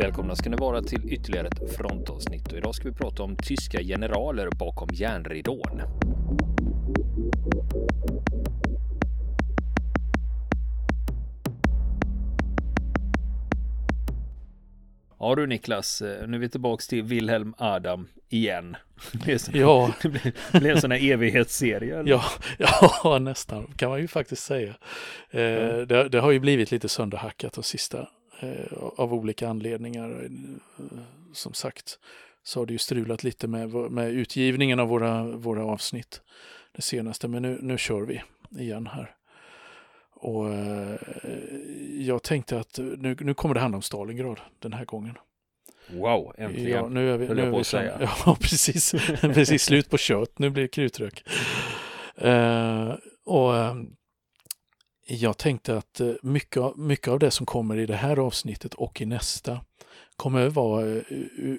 Välkomna ska ni vara till ytterligare ett frontavsnitt och idag ska vi prata om tyska generaler bakom järnridån. Ja du Niklas, eh, nu är vi tillbaks till Wilhelm Adam igen. Det, ja. det blir en sån här evighetsserie. Eller? Ja, ja, nästan kan man ju faktiskt säga. Eh, ja. det, det, har ju blivit lite sönderhackat de sista av olika anledningar. Eh, som sagt så har det ju strulat lite med, med utgivningen av våra, våra avsnitt. Det senaste, men nu, nu kör vi igen här. Och eh, jag tänkte att nu, nu kommer det handla om Stalingrad den här gången. Wow, äntligen. Ja, nu är vi, nu är vi fram, ja, precis. precis slut på kött. Nu blir det krutrök. Uh, och jag tänkte att eh, mycket, av, mycket av det som kommer i det här avsnittet och i nästa kommer att vara eh,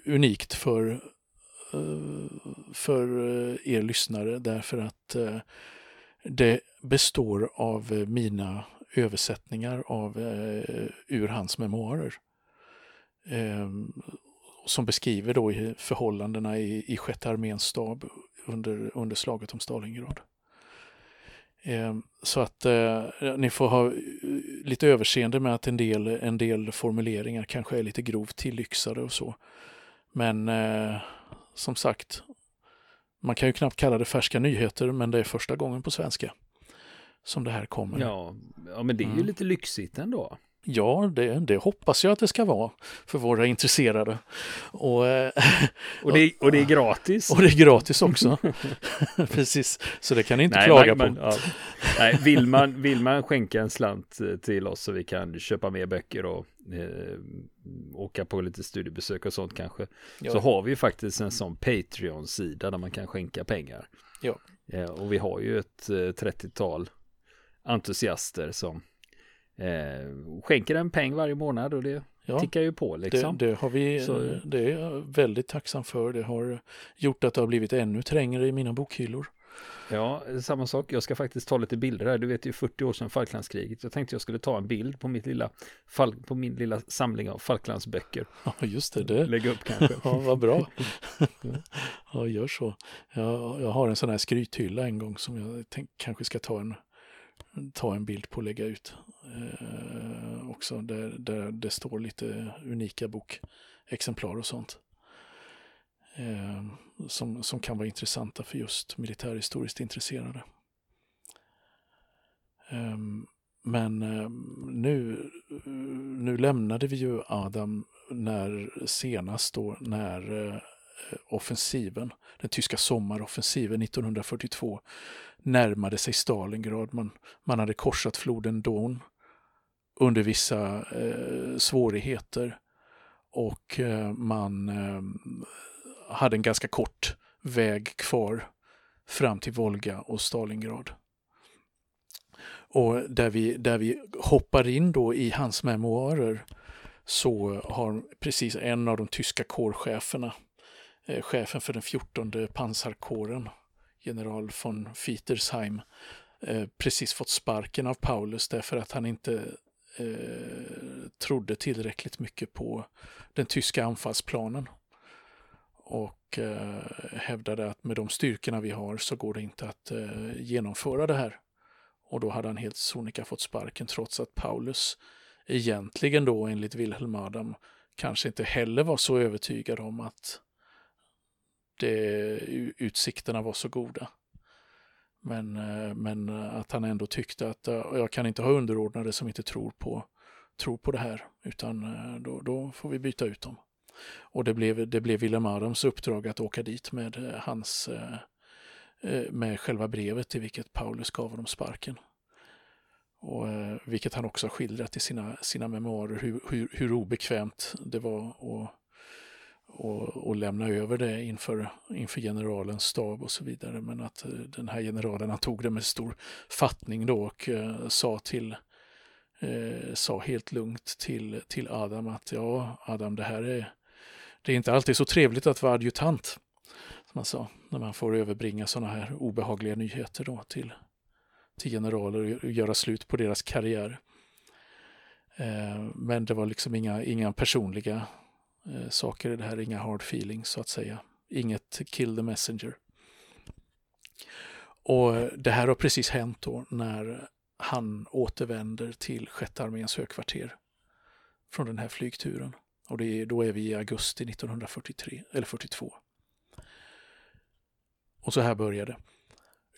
unikt för, eh, för er lyssnare därför att det består av mina översättningar av ur hans memoarer. Ehm, som beskriver då förhållandena i, i sjätte arméns stab under, under slaget om Stalingrad. Ehm, så att eh, ni får ha eh, lite överseende med att en del, en del formuleringar kanske är lite grovt tillyxade och så. Men eh, som sagt, man kan ju knappt kalla det färska nyheter, men det är första gången på svenska som det här kommer. Ja, ja men det är ju mm. lite lyxigt ändå. Ja, det, det, hoppas jag att det ska vara för våra intresserade. Och, eh, och, det, och det är gratis. Och det är gratis också. Precis, så det kan ni inte Nej, klaga man, på. Ja. Nej, vill, man, vill man skänka en slant eh, till oss så vi kan köpa mer böcker och eh, åka på lite studiebesök och sånt kanske. Ja. Så har vi faktiskt en sån Patreon-sida där man kan skänka pengar. Ja. Eh, och vi har ju ett eh, 30-tal entusiaster som eh, skänker en peng varje månad och det ja, tickar ju på liksom. Det, det har vi, Så, det är jag väldigt tacksam för. Det har gjort att det har blivit ännu trängre i mina bokhyllor. Ja, samma sak. Jag ska faktiskt ta lite bilder här. Du vet ju 40 år sedan Falklandskriget. Jag tänkte jag skulle ta en bild på, mitt lilla, på min lilla samling av Falklandsböcker. Ja, just det. det. Lägga upp kanske. ja, vad bra. ja, gör så. Jag, jag har en sån här skrythylla en gång som jag tänk, kanske ska ta en, ta en bild på och lägga ut eh, också där, där det står lite unika bokexemplar och sånt. Eh, som, som kan vara intressanta för just militärhistoriskt intresserade. Eh, men eh, nu, nu lämnade vi ju Adam när senast då när eh, offensiven, den tyska sommaroffensiven 1942 närmade sig Stalingrad. Man, man hade korsat floden Don under vissa eh, svårigheter och eh, man eh, hade en ganska kort väg kvar fram till Volga och Stalingrad. Och där vi, där vi hoppar in då i hans memoarer så har precis en av de tyska kårcheferna, Eh, chefen för den 14 pansarkåren, general von Fietersheim, eh, precis fått sparken av Paulus därför att han inte eh, trodde tillräckligt mycket på den tyska anfallsplanen. Och eh, hävdade att med de styrkorna vi har så går det inte att eh, genomföra det här. Och då hade han helt sonika fått sparken trots att Paulus egentligen då enligt Wilhelm Adam kanske inte heller var så övertygad om att det, eh, utsikterna var så goda. Men, eh, men eh, att han ändå tyckte att jag kan inte ha underordnade som inte tror på, tror på det här, utan då, då får vi byta ut dem. Och det blev, det blev Willem Adams uppdrag att åka dit med hans med själva brevet i vilket Paulus gav honom sparken. Och, vilket han också har skildrat i sina, sina memoarer hur, hur, hur obekvämt det var att och, och lämna över det inför, inför generalens stab och så vidare. Men att eh, den här generalen han tog det med stor fattning då och eh, sa till eh, sa helt lugnt till, till Adam att ja Adam det här är det är inte alltid så trevligt att vara adjutant. Som han sa, när man får överbringa sådana här obehagliga nyheter då till, till generaler och göra slut på deras karriär. Eh, men det var liksom inga, inga personliga eh, saker i det här, inga hard feelings så att säga. Inget kill the messenger. Och eh, det här har precis hänt då när han återvänder till sjätte arméns högkvarter från den här flygturen. Och det är, då är vi i augusti 1943, eller 42. Och så här började.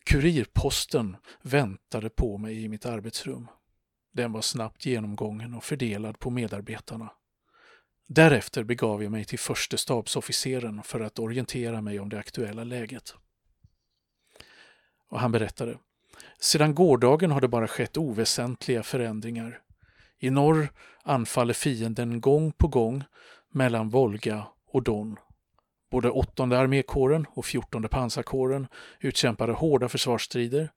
Kurirposten väntade på mig i mitt arbetsrum. Den var snabbt genomgången och fördelad på medarbetarna. Därefter begav jag mig till förste stabsofficeren för att orientera mig om det aktuella läget. Och han berättade. Sedan gårdagen har det bara skett oväsentliga förändringar. I norr anfaller fienden gång på gång mellan Volga och Don. Både 8 armékåren och 14 pansarkåren utkämpade hårda försvarsstrider.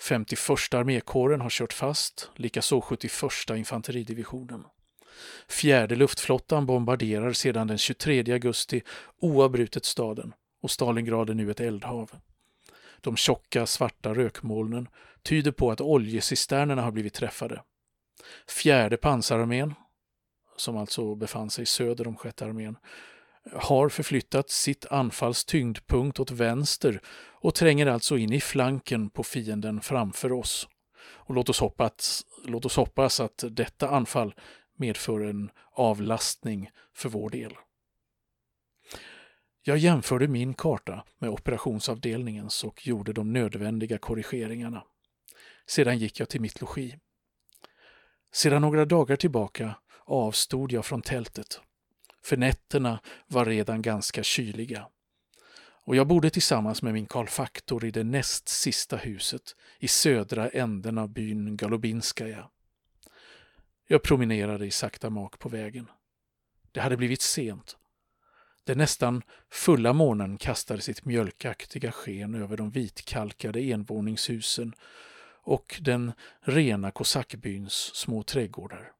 51 armékåren har kört fast, likaså 71 infanteridivisionen. Fjärde luftflottan bombarderar sedan den 23 augusti oavbrutet staden och Stalingrad är nu ett eldhav. De tjocka svarta rökmolnen tyder på att oljecisternerna har blivit träffade. Fjärde pansararmén, som alltså befann sig söder om sjätte armén, har förflyttat sitt anfalls tyngdpunkt åt vänster och tränger alltså in i flanken på fienden framför oss. Och låt oss hoppas, låt oss hoppas att detta anfall medför en avlastning för vår del. Jag jämförde min karta med operationsavdelningens och gjorde de nödvändiga korrigeringarna. Sedan gick jag till mitt logi. Sedan några dagar tillbaka avstod jag från tältet, för nätterna var redan ganska kyliga. Och jag bodde tillsammans med min karlfaktor i det näst sista huset i södra änden av byn Galubinskaja. Jag promenerade i sakta mak på vägen. Det hade blivit sent. Den nästan fulla månen kastade sitt mjölkaktiga sken över de vitkalkade envåningshusen och den rena kosackbyns små trädgårdar.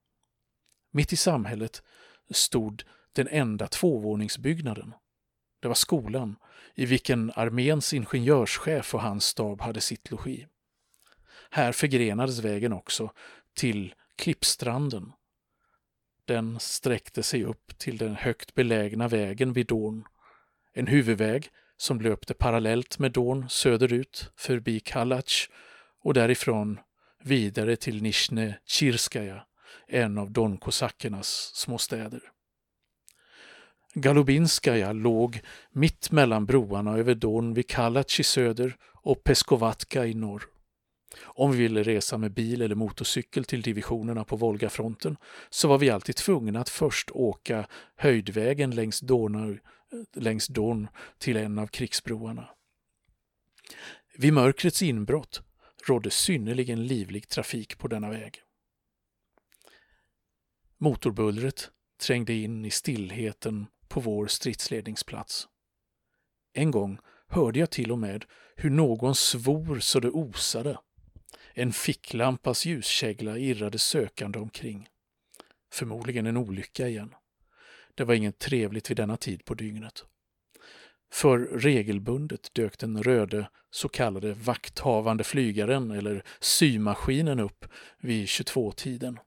Mitt i samhället stod den enda tvåvåningsbyggnaden. Det var skolan, i vilken arméns ingenjörschef och hans stab hade sitt logi. Här förgrenades vägen också till Klippstranden. Den sträckte sig upp till den högt belägna vägen vid Dorn. En huvudväg som löpte parallellt med Dorn söderut förbi Kalac och därifrån vidare till Nizjne Chirskaja, en av donkosackernas små städer. Galubinskaja låg mitt mellan broarna över Don vid Kalac i söder och Peskovatka i norr. Om vi ville resa med bil eller motorcykel till divisionerna på Volgafronten så var vi alltid tvungna att först åka höjdvägen längs Donau, eh, längs Don till en av krigsbroarna. Vid mörkrets inbrott rådde synnerligen livlig trafik på denna väg. Motorbullret trängde in i stillheten på vår stridsledningsplats. En gång hörde jag till och med hur någon svor så det osade. En ficklampas ljuskägla irrade sökande omkring. Förmodligen en olycka igen. Det var inget trevligt vid denna tid på dygnet. För regelbundet dök den röde så kallade vakthavande flygaren eller symaskinen upp vid 22-tiden.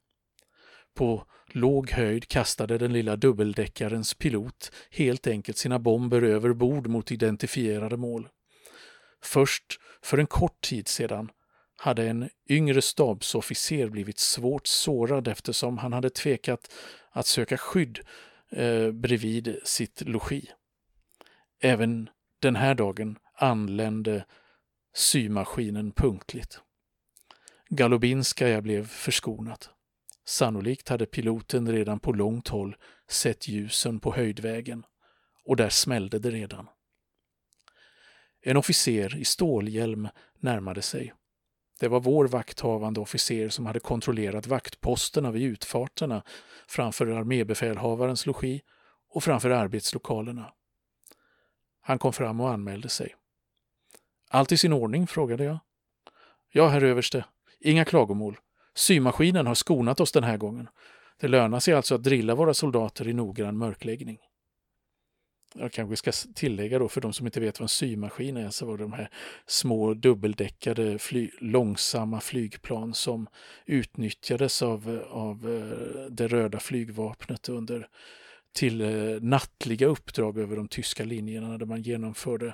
På låg höjd kastade den lilla dubbeldäckarens pilot helt enkelt sina bomber över bord mot identifierade mål. Först för en kort tid sedan hade en yngre stabsofficer blivit svårt sårad eftersom han hade tvekat att söka skydd eh, bredvid sitt logi. Även den här dagen anlände symaskinen punktligt. Galobinskaja blev förskonat. Sannolikt hade piloten redan på långt håll sett ljusen på höjdvägen och där smällde det redan. En officer i stålhjälm närmade sig. Det var vår vakthavande officer som hade kontrollerat vaktposterna vid utfarterna framför armébefälhavarens logi och framför arbetslokalerna. Han kom fram och anmälde sig. Allt i sin ordning? frågade jag. Ja, herr överste. Inga klagomål. Symaskinen har skonat oss den här gången. Det lönar sig alltså att drilla våra soldater i noggrann mörkläggning. Jag kanske ska tillägga då för de som inte vet vad en symaskin är så var det de här små dubbeldäckade fly långsamma flygplan som utnyttjades av, av eh, det röda flygvapnet under till eh, nattliga uppdrag över de tyska linjerna där man genomförde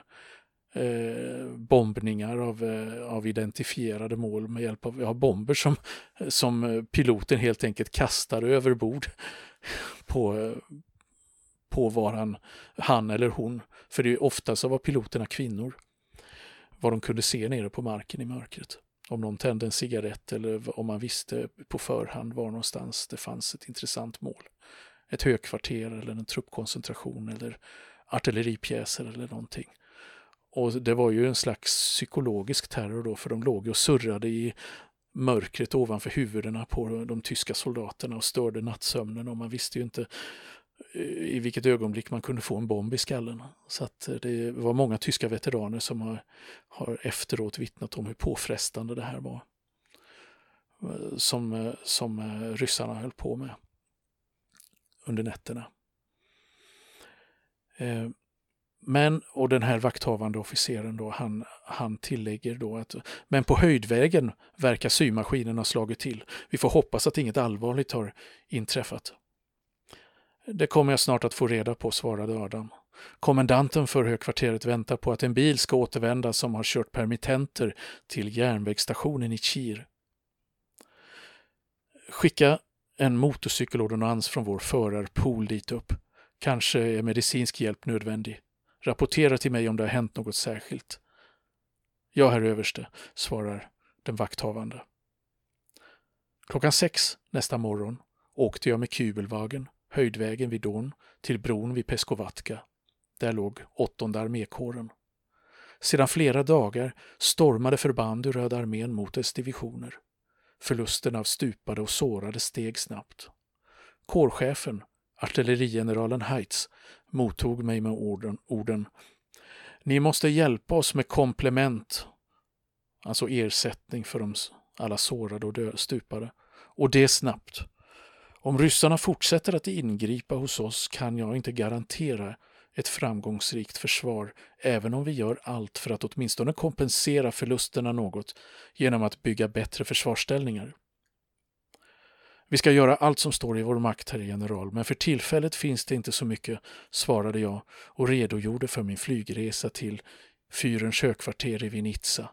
eh, bombningar av, eh, av identifierade mål med hjälp av ja, bomber som, som eh, piloten helt enkelt kastade över bord på, på var han, han eller hon, för det är ofta så var piloterna kvinnor, vad de kunde se nere på marken i mörkret. Om någon tände en cigarett eller om man visste på förhand var någonstans det fanns ett intressant mål. Ett högkvarter eller en truppkoncentration eller artilleripjäser eller någonting. Och det var ju en slags psykologisk terror då, för de låg och surrade i mörkret ovanför huvudena på de tyska soldaterna och störde nattsömnen och man visste ju inte i vilket ögonblick man kunde få en bomb i skallen. Så att eh, det var många tyska veteraner som har, har efteråt vittnat om hur påfrestande det här var. Eh, som, eh, som ryssarna höll på med under nätterna. Men, och den här vakthavande officeren då, han, han tillägger då att men på höjdvägen verkar symaskinen ha slagit till. Vi får hoppas att inget allvarligt har inträffat. Det kommer jag snart att få reda på, svarade Adam. Kommendanten för högkvarteret väntar på att en bil ska återvända som har kört permittenter till järnvägsstationen i Kir. Skicka en motorcykelordonnans från vår förarpool dit upp. Kanske är medicinsk hjälp nödvändig. Rapportera till mig om det har hänt något särskilt. Ja, herr överste, svarar den vakthavande. Klockan sex nästa morgon åkte jag med kubelvagen, höjdvägen vid Don, till bron vid Peskovatka. Där låg åttonde armékåren. Sedan flera dagar stormade förband ur Röda armén mot dess divisioner. Förlusten av stupade och sårade steg snabbt. Kårchefen, artillerigeneralen Heitz, mottog mig med orden, orden Ni måste hjälpa oss med komplement, alltså ersättning för de alla sårade och dö, stupade. Och det snabbt. Om ryssarna fortsätter att ingripa hos oss kan jag inte garantera ett framgångsrikt försvar, även om vi gör allt för att åtminstone kompensera förlusterna något genom att bygga bättre försvarsställningar. Vi ska göra allt som står i vår makt, herr general, men för tillfället finns det inte så mycket, svarade jag och redogjorde för min flygresa till fyrens högkvarter i Vinica.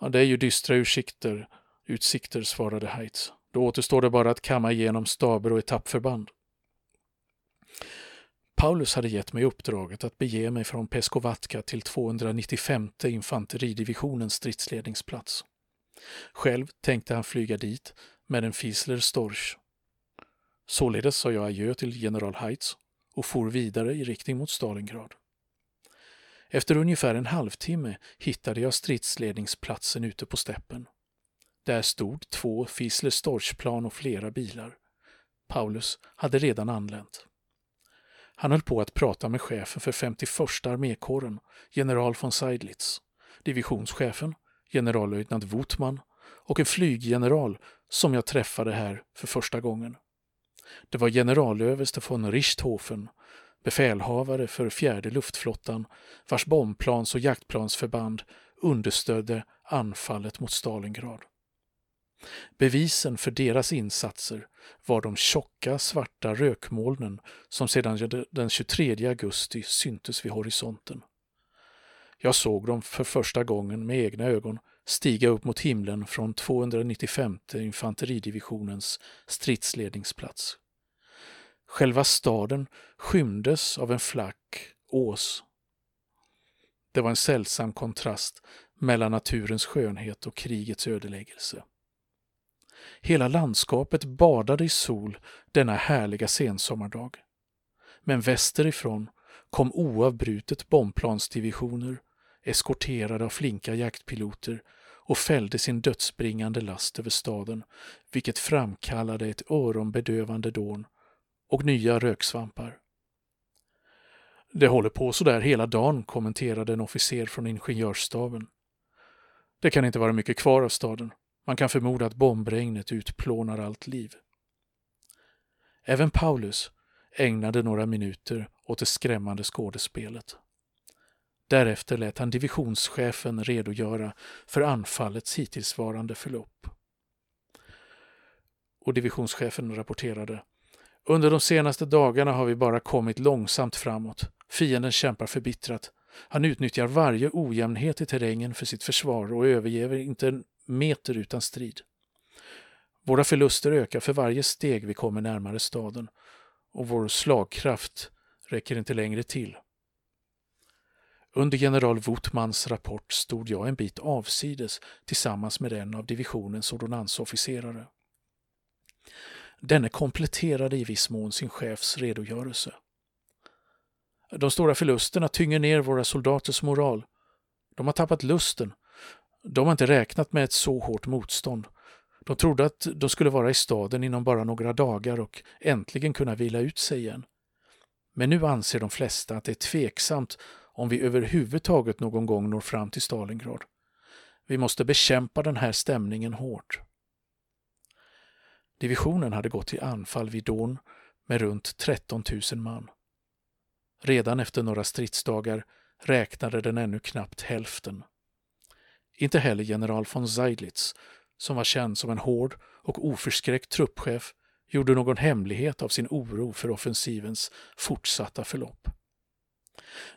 Ja, det är ju dystra utsikter, utsikter, svarade Heitz. Då återstår det bara att kamma igenom staber och etappförband. Paulus hade gett mig uppdraget att bege mig från Peskovatka till 295 infanteridivisionens stridsledningsplats. Själv tänkte han flyga dit med en Fiesler Storch. Således sa jag adjö till general Heitz och for vidare i riktning mot Stalingrad. Efter ungefär en halvtimme hittade jag stridsledningsplatsen ute på steppen. Där stod två Fiesler Storch-plan och flera bilar. Paulus hade redan anlänt. Han höll på att prata med chefen för 51 armékåren, general von Seidlitz, divisionschefen, generallöjtnant Wutman och en flyggeneral som jag träffade här för första gången. Det var generalöverste von Richthofen, befälhavare för fjärde luftflottan, vars bombplans och jaktplansförband understödde anfallet mot Stalingrad. Bevisen för deras insatser var de tjocka svarta rökmolnen som sedan den 23 augusti syntes vid horisonten. Jag såg dem för första gången med egna ögon stiga upp mot himlen från 295 infanteridivisionens stridsledningsplats. Själva staden skymdes av en flack ås. Det var en sällsam kontrast mellan naturens skönhet och krigets ödeläggelse. Hela landskapet badade i sol denna härliga sensommardag. Men västerifrån kom oavbrutet bombplansdivisioner eskorterade av flinka jaktpiloter och fällde sin dödsbringande last över staden, vilket framkallade ett öronbedövande dån och nya röksvampar. Det håller på så där hela dagen, kommenterade en officer från ingenjörsstaben. Det kan inte vara mycket kvar av staden. Man kan förmoda att bombregnet utplånar allt liv. Även Paulus ägnade några minuter åt det skrämmande skådespelet. Därefter lät han divisionschefen redogöra för anfallets hittillsvarande förlopp. Och divisionschefen rapporterade Under de senaste dagarna har vi bara kommit långsamt framåt. Fienden kämpar förbittrat. Han utnyttjar varje ojämnhet i terrängen för sitt försvar och överger inte meter utan strid. Våra förluster ökar för varje steg vi kommer närmare staden och vår slagkraft räcker inte längre till. Under general Wutmans rapport stod jag en bit avsides tillsammans med en av divisionens ordonnansofficerare. Denne kompletterade i viss mån sin chefs redogörelse. De stora förlusterna tynger ner våra soldaters moral. De har tappat lusten. De har inte räknat med ett så hårt motstånd. De trodde att de skulle vara i staden inom bara några dagar och äntligen kunna vila ut sig igen. Men nu anser de flesta att det är tveksamt om vi överhuvudtaget någon gång når fram till Stalingrad. Vi måste bekämpa den här stämningen hårt. Divisionen hade gått till anfall vid Don med runt 13 000 man. Redan efter några stridsdagar räknade den ännu knappt hälften. Inte heller general von Seidlitz, som var känd som en hård och oförskräckt truppchef, gjorde någon hemlighet av sin oro för offensivens fortsatta förlopp.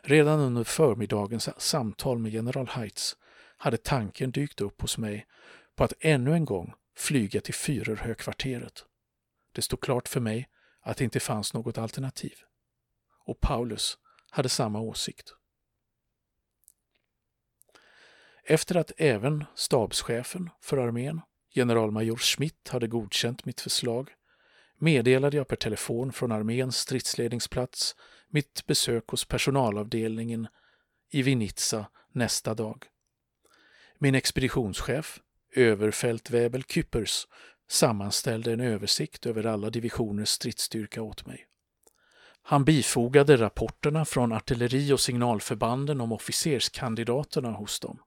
Redan under förmiddagens samtal med general Heitz hade tanken dykt upp hos mig på att ännu en gång flyga till Führerhögkvarteret. Det stod klart för mig att det inte fanns något alternativ. Och Paulus hade samma åsikt. Efter att även stabschefen för armén, generalmajor Schmidt, hade godkänt mitt förslag meddelade jag per telefon från arméns stridsledningsplats mitt besök hos personalavdelningen i Vinica nästa dag. Min expeditionschef, överfältväbel Küppers, sammanställde en översikt över alla divisioners stridsstyrka åt mig. Han bifogade rapporterna från artilleri och signalförbanden om officerskandidaterna hos dem.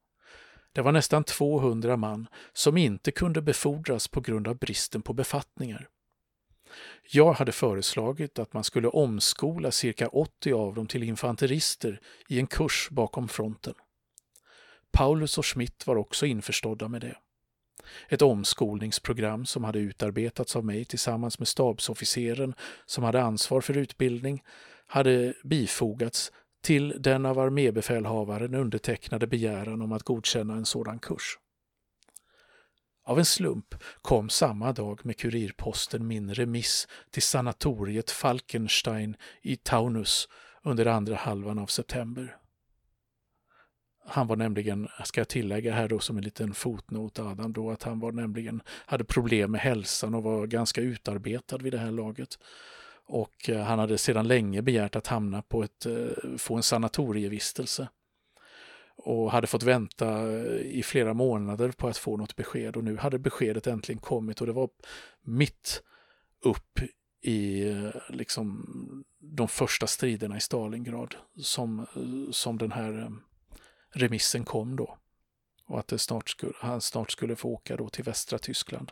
Det var nästan 200 man som inte kunde befordras på grund av bristen på befattningar. Jag hade föreslagit att man skulle omskola cirka 80 av dem till infanterister i en kurs bakom fronten. Paulus och Schmidt var också införstådda med det. Ett omskolningsprogram som hade utarbetats av mig tillsammans med stabsofficeren som hade ansvar för utbildning hade bifogats till den av armébefälhavaren undertecknade begäran om att godkänna en sådan kurs. Av en slump kom samma dag med kurirposten min remiss till sanatoriet Falkenstein i Taunus under andra halvan av september. Han var nämligen, ska jag tillägga här då som en liten fotnot Adam, då att han var nämligen, hade problem med hälsan och var ganska utarbetad vid det här laget. Och eh, han hade sedan länge begärt att hamna på ett, eh, få en sanatorievistelse och hade fått vänta eh, i flera månader på att få något besked och nu hade beskedet äntligen kommit och det var mitt upp i liksom de första striderna i Stalingrad som, som den här remissen kom då. Och att det snart skulle, han snart skulle få åka då till västra Tyskland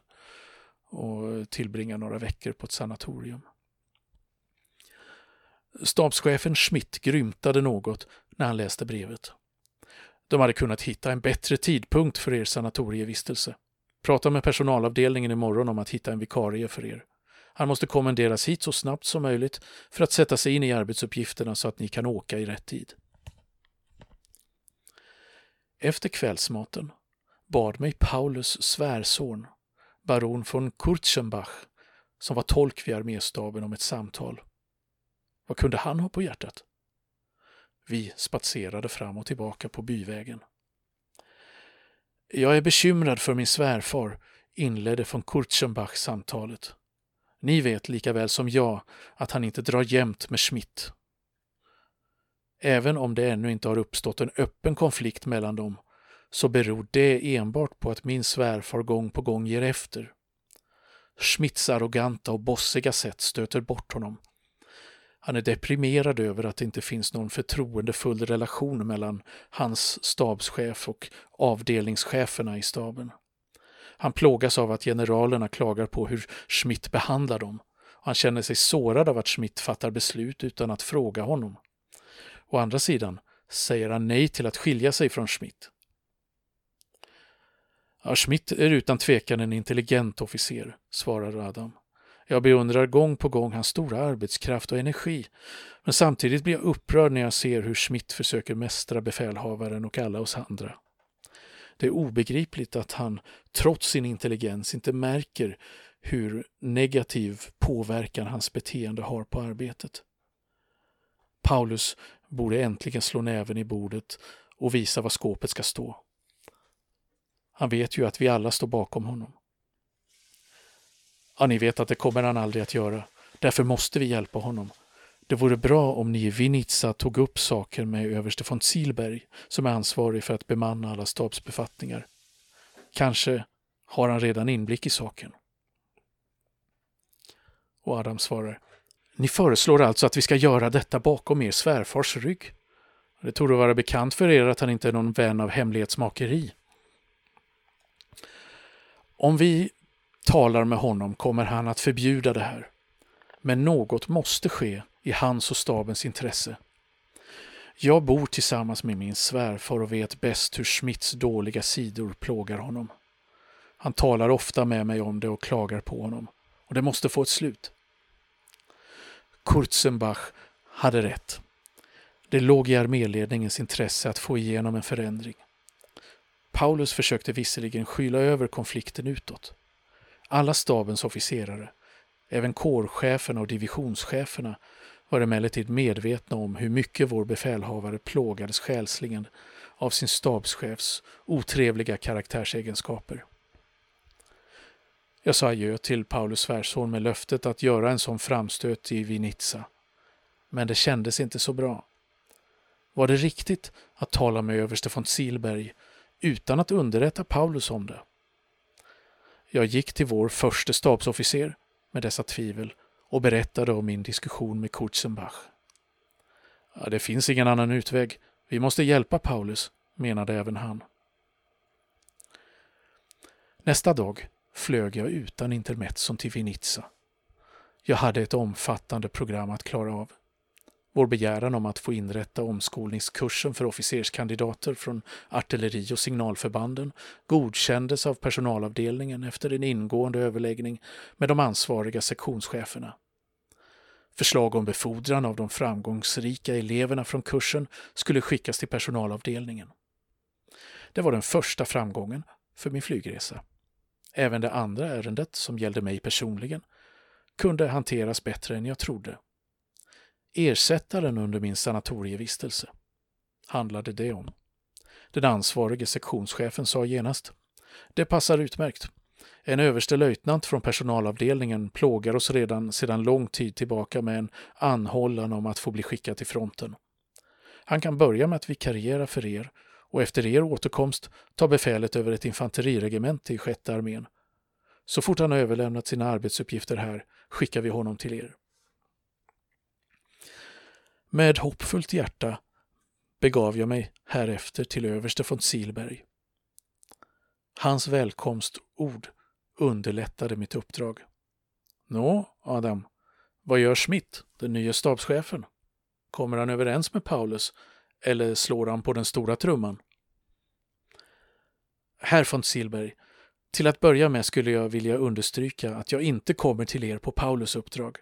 och tillbringa några veckor på ett sanatorium. Stabschefen Schmidt grymtade något när han läste brevet. De hade kunnat hitta en bättre tidpunkt för er sanatorievistelse. Prata med personalavdelningen imorgon om att hitta en vikarie för er. Han måste kommenderas hit så snabbt som möjligt för att sätta sig in i arbetsuppgifterna så att ni kan åka i rätt tid. Efter kvällsmaten bad mig Paulus svärson, baron von Kurzenbach, som var tolk vid arméstaben om ett samtal. Vad kunde han ha på hjärtat? Vi spatserade fram och tillbaka på byvägen. Jag är bekymrad för min svärfar, inledde von Kurzenbach samtalet. Ni vet lika väl som jag att han inte drar jämnt med Schmidt. Även om det ännu inte har uppstått en öppen konflikt mellan dem så beror det enbart på att min svärfar gång på gång ger efter. Schmidts arroganta och bossiga sätt stöter bort honom han är deprimerad över att det inte finns någon förtroendefull relation mellan hans stabschef och avdelningscheferna i staben. Han plågas av att generalerna klagar på hur Schmidt behandlar dem. Han känner sig sårad av att Schmidt fattar beslut utan att fråga honom. Å andra sidan säger han nej till att skilja sig från Schmidt. Ja, Schmidt är utan tvekan en intelligent officer, svarar Adam. Jag beundrar gång på gång hans stora arbetskraft och energi, men samtidigt blir jag upprörd när jag ser hur Schmidt försöker mästra befälhavaren och alla oss andra. Det är obegripligt att han, trots sin intelligens, inte märker hur negativ påverkan hans beteende har på arbetet. Paulus borde äntligen slå näven i bordet och visa var skåpet ska stå. Han vet ju att vi alla står bakom honom. Ja, ni vet att det kommer han aldrig att göra. Därför måste vi hjälpa honom. Det vore bra om ni i Vinica tog upp saken med överste von Zielberg, som är ansvarig för att bemanna alla stabsbefattningar. Kanske har han redan inblick i saken. Och Adam svarar. Ni föreslår alltså att vi ska göra detta bakom er svärfars rygg. Det torde vara bekant för er att han inte är någon vän av hemlighetsmakeri. Om vi talar med honom kommer han att förbjuda det här. Men något måste ske i hans och stabens intresse. Jag bor tillsammans med min svärfar och vet bäst hur Schmidts dåliga sidor plågar honom. Han talar ofta med mig om det och klagar på honom. Och det måste få ett slut. Kurzenbach hade rätt. Det låg i arméledningens intresse att få igenom en förändring. Paulus försökte visserligen skyla över konflikten utåt. Alla stabens officerare, även kårcheferna och divisionscheferna, var emellertid medvetna om hur mycket vår befälhavare plågades själsligen av sin stabschefs otrevliga karaktärsegenskaper. Jag sa adjö till Paulus svärson med löftet att göra en sån framstöt i Vinica. Men det kändes inte så bra. Var det riktigt att tala med överste von Silberg utan att underrätta Paulus om det? Jag gick till vår förste stabsofficer med dessa tvivel och berättade om min diskussion med Kurzenbach. Ja, det finns ingen annan utväg. Vi måste hjälpa Paulus, menade även han. Nästa dag flög jag utan intermezzon till Vinica. Jag hade ett omfattande program att klara av. Vår begäran om att få inrätta omskolningskursen för officerskandidater från artilleri och signalförbanden godkändes av personalavdelningen efter en ingående överläggning med de ansvariga sektionscheferna. Förslag om befordran av de framgångsrika eleverna från kursen skulle skickas till personalavdelningen. Det var den första framgången för min flygresa. Även det andra ärendet, som gällde mig personligen, kunde hanteras bättre än jag trodde. Ersättaren under min sanatorievistelse handlade det om. Den ansvarige sektionschefen sa genast Det passar utmärkt. En överste löjtnant från personalavdelningen plågar oss redan sedan lång tid tillbaka med en anhållan om att få bli skickad till fronten. Han kan börja med att vikariera för er och efter er återkomst ta befälet över ett infanteriregemente i sjätte armén. Så fort han har överlämnat sina arbetsuppgifter här skickar vi honom till er. Med hoppfullt hjärta begav jag mig härefter till överste von Silberg. Hans välkomstord underlättade mitt uppdrag. Nå, Adam, vad gör Schmidt, den nya stabschefen? Kommer han överens med Paulus eller slår han på den stora trumman? Herr von Silberg, till att börja med skulle jag vilja understryka att jag inte kommer till er på Paulus uppdrag.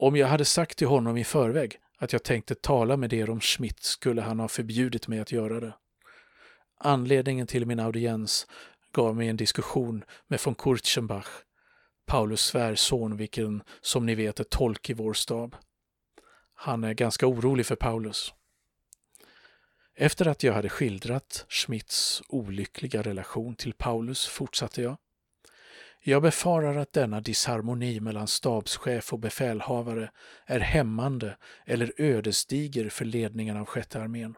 Om jag hade sagt till honom i förväg att jag tänkte tala med er om Schmidt skulle han ha förbjudit mig att göra det. Anledningen till min audiens gav mig en diskussion med von Kurtzenbach, Paulus svärson, vilken som ni vet är tolk i vår stab. Han är ganska orolig för Paulus. Efter att jag hade skildrat Schmidts olyckliga relation till Paulus fortsatte jag. Jag befarar att denna disharmoni mellan stabschef och befälhavare är hämmande eller ödesdiger för ledningen av sjätte armén.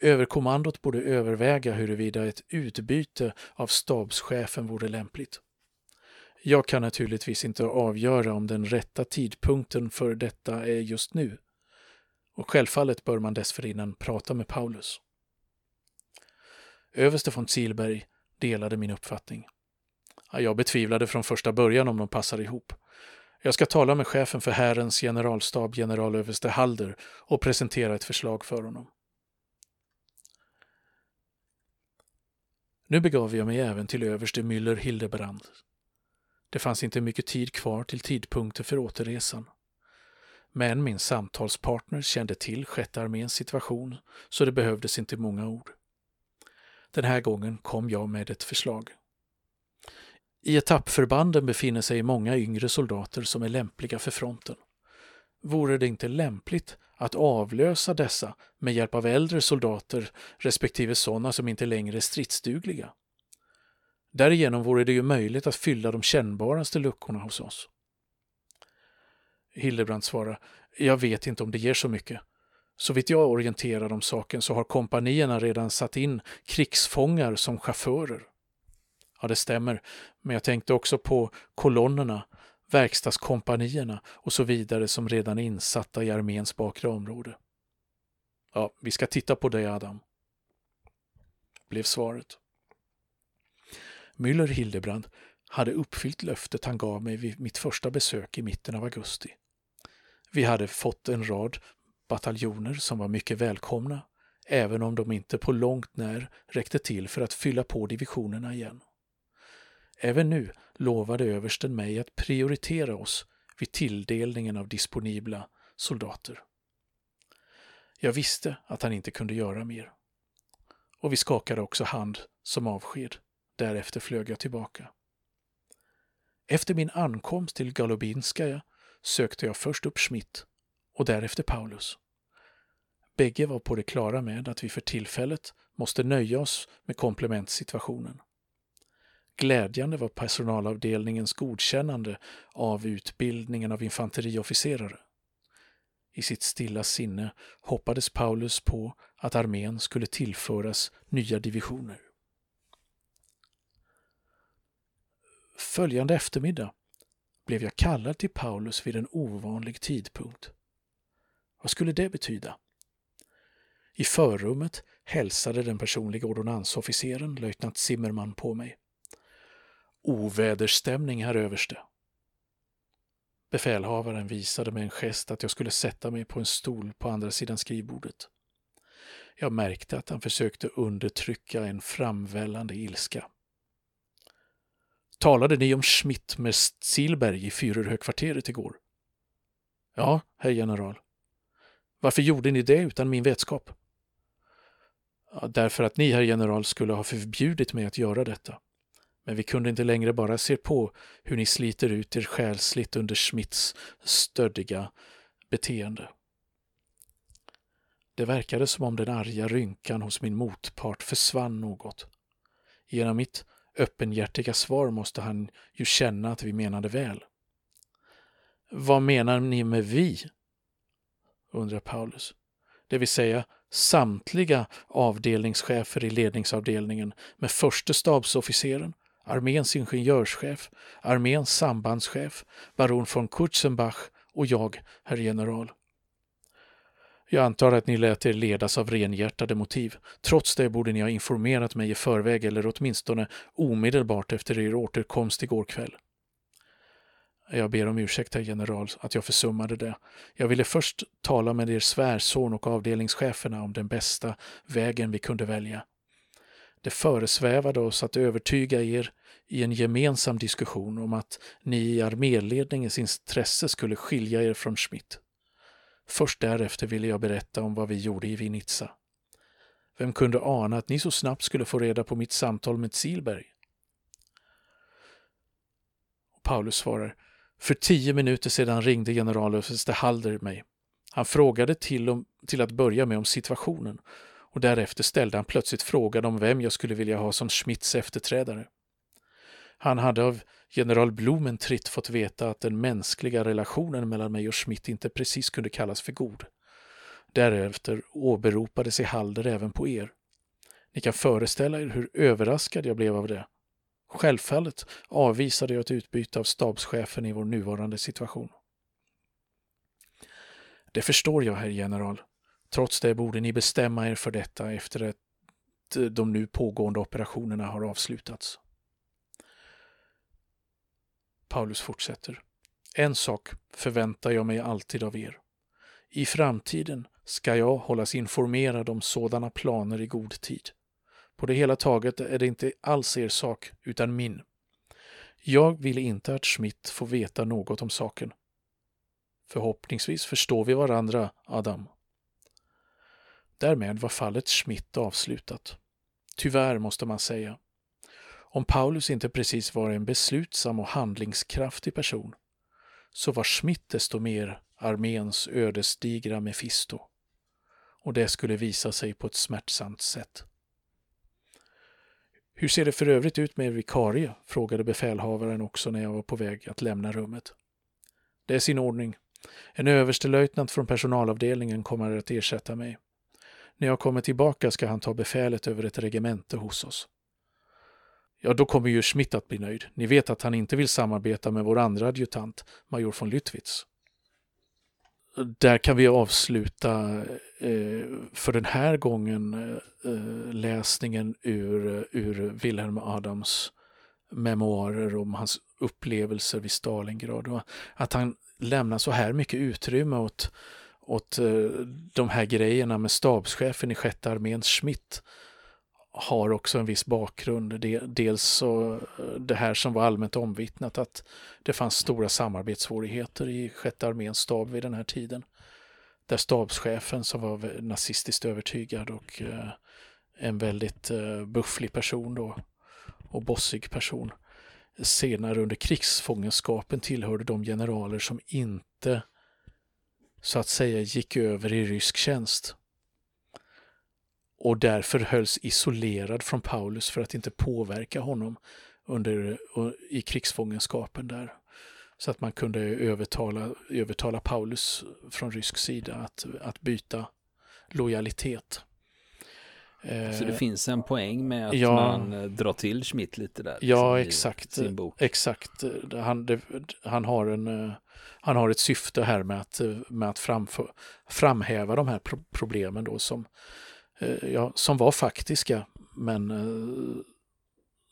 Överkommandot borde överväga huruvida ett utbyte av stabschefen vore lämpligt. Jag kan naturligtvis inte avgöra om den rätta tidpunkten för detta är just nu. Och självfallet bör man dessförinnan prata med Paulus. Överste von Zielberg delade min uppfattning. Jag betvivlade från första början om de passar ihop. Jag ska tala med chefen för Härens generalstab, generalöverste Halder, och presentera ett förslag för honom. Nu begav jag mig även till överste Müller Hildebrand. Det fanns inte mycket tid kvar till tidpunkten för återresan. Men min samtalspartner kände till sjätte arméns situation så det behövdes inte många ord. Den här gången kom jag med ett förslag. I etappförbanden befinner sig många yngre soldater som är lämpliga för fronten. Vore det inte lämpligt att avlösa dessa med hjälp av äldre soldater respektive sådana som inte längre är stridsdugliga? Därigenom vore det ju möjligt att fylla de kännbaraste luckorna hos oss. Hildebrand svarar, jag vet inte om det ger så mycket. Så vitt jag orienterar om saken så har kompanierna redan satt in krigsfångar som chaufförer. Ja, det stämmer, men jag tänkte också på kolonnerna, verkstadskompanierna och så vidare som redan är insatta i arméns bakre område. Ja, vi ska titta på det, Adam. Blev svaret. Müller Hildebrand hade uppfyllt löftet han gav mig vid mitt första besök i mitten av augusti. Vi hade fått en rad bataljoner som var mycket välkomna, även om de inte på långt när räckte till för att fylla på divisionerna igen. Även nu lovade översten mig att prioritera oss vid tilldelningen av disponibla soldater. Jag visste att han inte kunde göra mer. Och vi skakade också hand som avsked. Därefter flög jag tillbaka. Efter min ankomst till Galubinskaja sökte jag först upp Schmidt och därefter Paulus. Bägge var på det klara med att vi för tillfället måste nöja oss med komplementsituationen. Glädjande var personalavdelningens godkännande av utbildningen av infanteriofficerare. I sitt stilla sinne hoppades Paulus på att armén skulle tillföras nya divisioner. Följande eftermiddag blev jag kallad till Paulus vid en ovanlig tidpunkt. Vad skulle det betyda? I förrummet hälsade den personliga ordonnansofficeren, löjtnant Zimmerman, på mig. Oväderstämning, herr överste. Befälhavaren visade med en gest att jag skulle sätta mig på en stol på andra sidan skrivbordet. Jag märkte att han försökte undertrycka en framvällande ilska. Talade ni om Schmidt med Silberg i Führerhögkvarteret igår? Ja, herr general. Varför gjorde ni det utan min vetskap? Ja, därför att ni, herr general, skulle ha förbjudit mig att göra detta. Men vi kunde inte längre bara se på hur ni sliter ut er själsligt under Schmidts stöddiga beteende. Det verkade som om den arga rynkan hos min motpart försvann något. Genom mitt öppenhjärtiga svar måste han ju känna att vi menade väl. Vad menar ni med vi? undrar Paulus. Det vill säga samtliga avdelningschefer i ledningsavdelningen med förste stabsofficeren, arméns ingenjörschef, arméns sambandschef, baron von Kurzenbach och jag, herr general. Jag antar att ni lät er ledas av renhjärtade motiv. Trots det borde ni ha informerat mig i förväg eller åtminstone omedelbart efter er återkomst igår kväll. Jag ber om ursäkt, herr general, att jag försummade det. Jag ville först tala med er svärson och avdelningscheferna om den bästa vägen vi kunde välja. Det föresvävade oss att övertyga er i en gemensam diskussion om att ni i arméledningens intresse skulle skilja er från Schmidt. Först därefter ville jag berätta om vad vi gjorde i Vinica. Vem kunde ana att ni så snabbt skulle få reda på mitt samtal med Silberg? Paulus svarar, för tio minuter sedan ringde generalöverste Halder mig. Han frågade till, om, till att börja med om situationen och därefter ställde han plötsligt frågan om vem jag skulle vilja ha som Schmidts efterträdare. Han hade av general Blumentritt fått veta att den mänskliga relationen mellan mig och Schmidt inte precis kunde kallas för god. Därefter åberopade sig Halder även på er. Ni kan föreställa er hur överraskad jag blev av det. Självfallet avvisade jag ett utbyte av stabschefen i vår nuvarande situation. Det förstår jag, herr general. Trots det borde ni bestämma er för detta efter att eh, de nu pågående operationerna har avslutats. Paulus fortsätter. En sak förväntar jag mig alltid av er. I framtiden ska jag hållas informerad om sådana planer i god tid. På det hela taget är det inte alls er sak, utan min. Jag vill inte att Schmidt får veta något om saken. Förhoppningsvis förstår vi varandra, Adam. Därmed var fallet Schmidt avslutat. Tyvärr måste man säga. Om Paulus inte precis var en beslutsam och handlingskraftig person, så var Schmidt desto mer arméns ödesdigra Mefisto. Och det skulle visa sig på ett smärtsamt sätt. Hur ser det för övrigt ut med vikarie? frågade befälhavaren också när jag var på väg att lämna rummet. Det är sin ordning. En överstelöjtnant från personalavdelningen kommer att ersätta mig. När jag kommer tillbaka ska han ta befälet över ett regemente hos oss. Ja, då kommer ju Schmidt att bli nöjd. Ni vet att han inte vill samarbeta med vår andra adjutant, major von Lüttwitz. Där kan vi avsluta eh, för den här gången eh, läsningen ur, ur Wilhelm Adams memoarer om hans upplevelser vid Stalingrad. och att han lämnar så här mycket utrymme åt, åt eh, de här grejerna med stabschefen i sjätte armén Schmidt har också en viss bakgrund. Dels så eh, det här som var allmänt omvittnat att det fanns stora samarbetssvårigheter i sjätte arméns stab vid den här tiden. Där stabschefen som var nazistiskt övertygad och eh, en väldigt bufflig person då och bossig person senare under krigsfångenskapen tillhörde de generaler som inte så att säga gick över i rysk tjänst och därför hölls isolerad från Paulus för att inte påverka honom under, i krigsfångenskapen där. Så att man kunde övertala, övertala Paulus från rysk sida att, att byta lojalitet. Så det finns en poäng med att ja, man eh, drar till Schmidt lite där? Ja, exakt. Exakt. Han, det, han, har en, eh, han har ett syfte här med att, med att framför, framhäva de här pro problemen då som, eh, ja, som var faktiska men eh,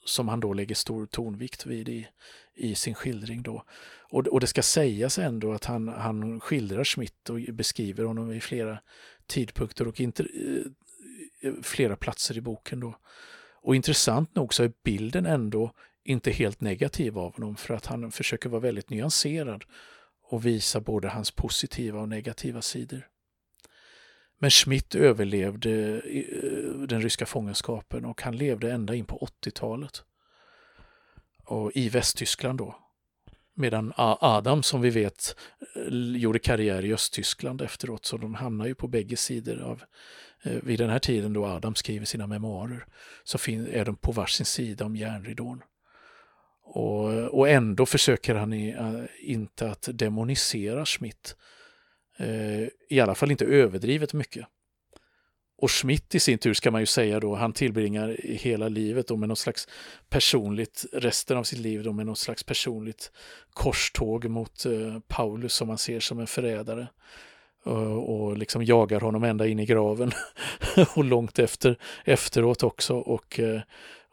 som han då lägger stor tonvikt vid i, i sin skildring. Då. Och, och det ska sägas ändå att han, han skildrar Schmidt och beskriver honom i flera tidpunkter och inte, eh, flera platser i boken. Då. Och intressant nog så är bilden ändå inte helt negativ av honom för att han försöker vara väldigt nyanserad och visa både hans positiva och negativa sidor. Men Schmidt överlevde eh, den ryska fångenskapen och han levde ända in på 80-talet. Och i Västtyskland då. Medan Adam som vi vet eh, gjorde karriär i Östtyskland efteråt så de hamnar ju på bägge sidor av eh, vid den här tiden då Adam skriver sina memoarer så är de på varsin sida om järnridån. Och, och ändå försöker han i, eh, inte att demonisera Schmidt. Eh, I alla fall inte överdrivet mycket. Och Schmidt i sin tur ska man ju säga då, han tillbringar hela livet då med något slags personligt, resten av sitt liv då med något slags personligt korståg mot eh, Paulus som man ser som en förrädare eh, och liksom jagar honom ända in i graven och långt efter efteråt också och, eh,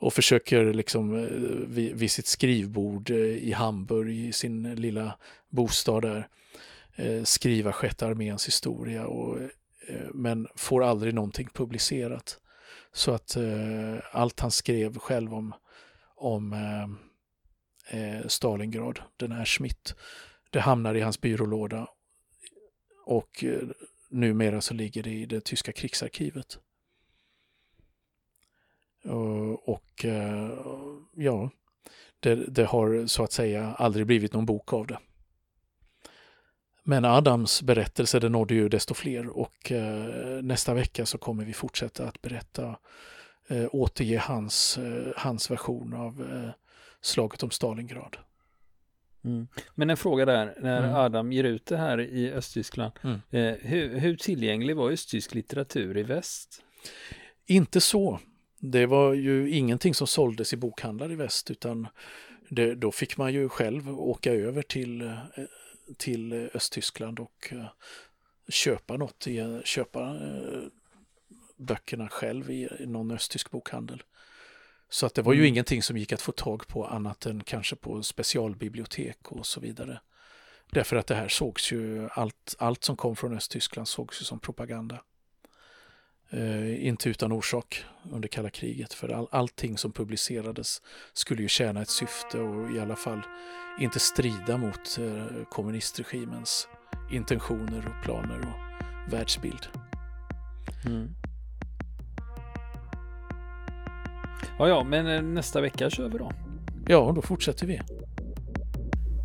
och försöker liksom eh, vid, vid sitt skrivbord eh, i Hamburg i sin lilla bostad där eh, skriva sjätte arméns historia och, men får aldrig någonting publicerat. Så att allt han skrev själv om, om Stalingrad, den här Schmidt, det hamnar i hans byrålåda och eh, numera så ligger det i det tyska krigsarkivet. Och eh, ja, det, det, har så att säga aldrig blivit någon bok av det. Men Adams berättelse den nådde ju desto fler och eh, nästa vecka så kommer vi fortsätta att berätta, återge hans, hans version av slaget om Stalingrad. Mm. Men en fråga där, när mm. Adam ger ut det här i Östtyskland, mm. eh, hur, hur tillgänglig var östtysk litteratur i väst? Inte så. Det var ju ingenting som såldes i bokhandlar i väst utan det, då fick man ju själv åka över till, eh, till Östtyskland och eh, köpa något, köpa eh, böckerna själv i någon östtysk bokhandel. Så att det var ju mm. ingenting som gick att få tag på annat än kanske på specialbibliotek och så vidare. Därför att det här sågs ju, allt, allt som kom från Östtyskland sågs ju som propaganda. Eh, inte utan orsak under kalla kriget. För all, allting som publicerades skulle ju tjäna ett syfte och i alla fall inte strida mot eh, kommunistregimens intentioner och planer och världsbild. Mm. Ja, ja, men eh, nästa vecka kör vi då. Ja, då fortsätter vi.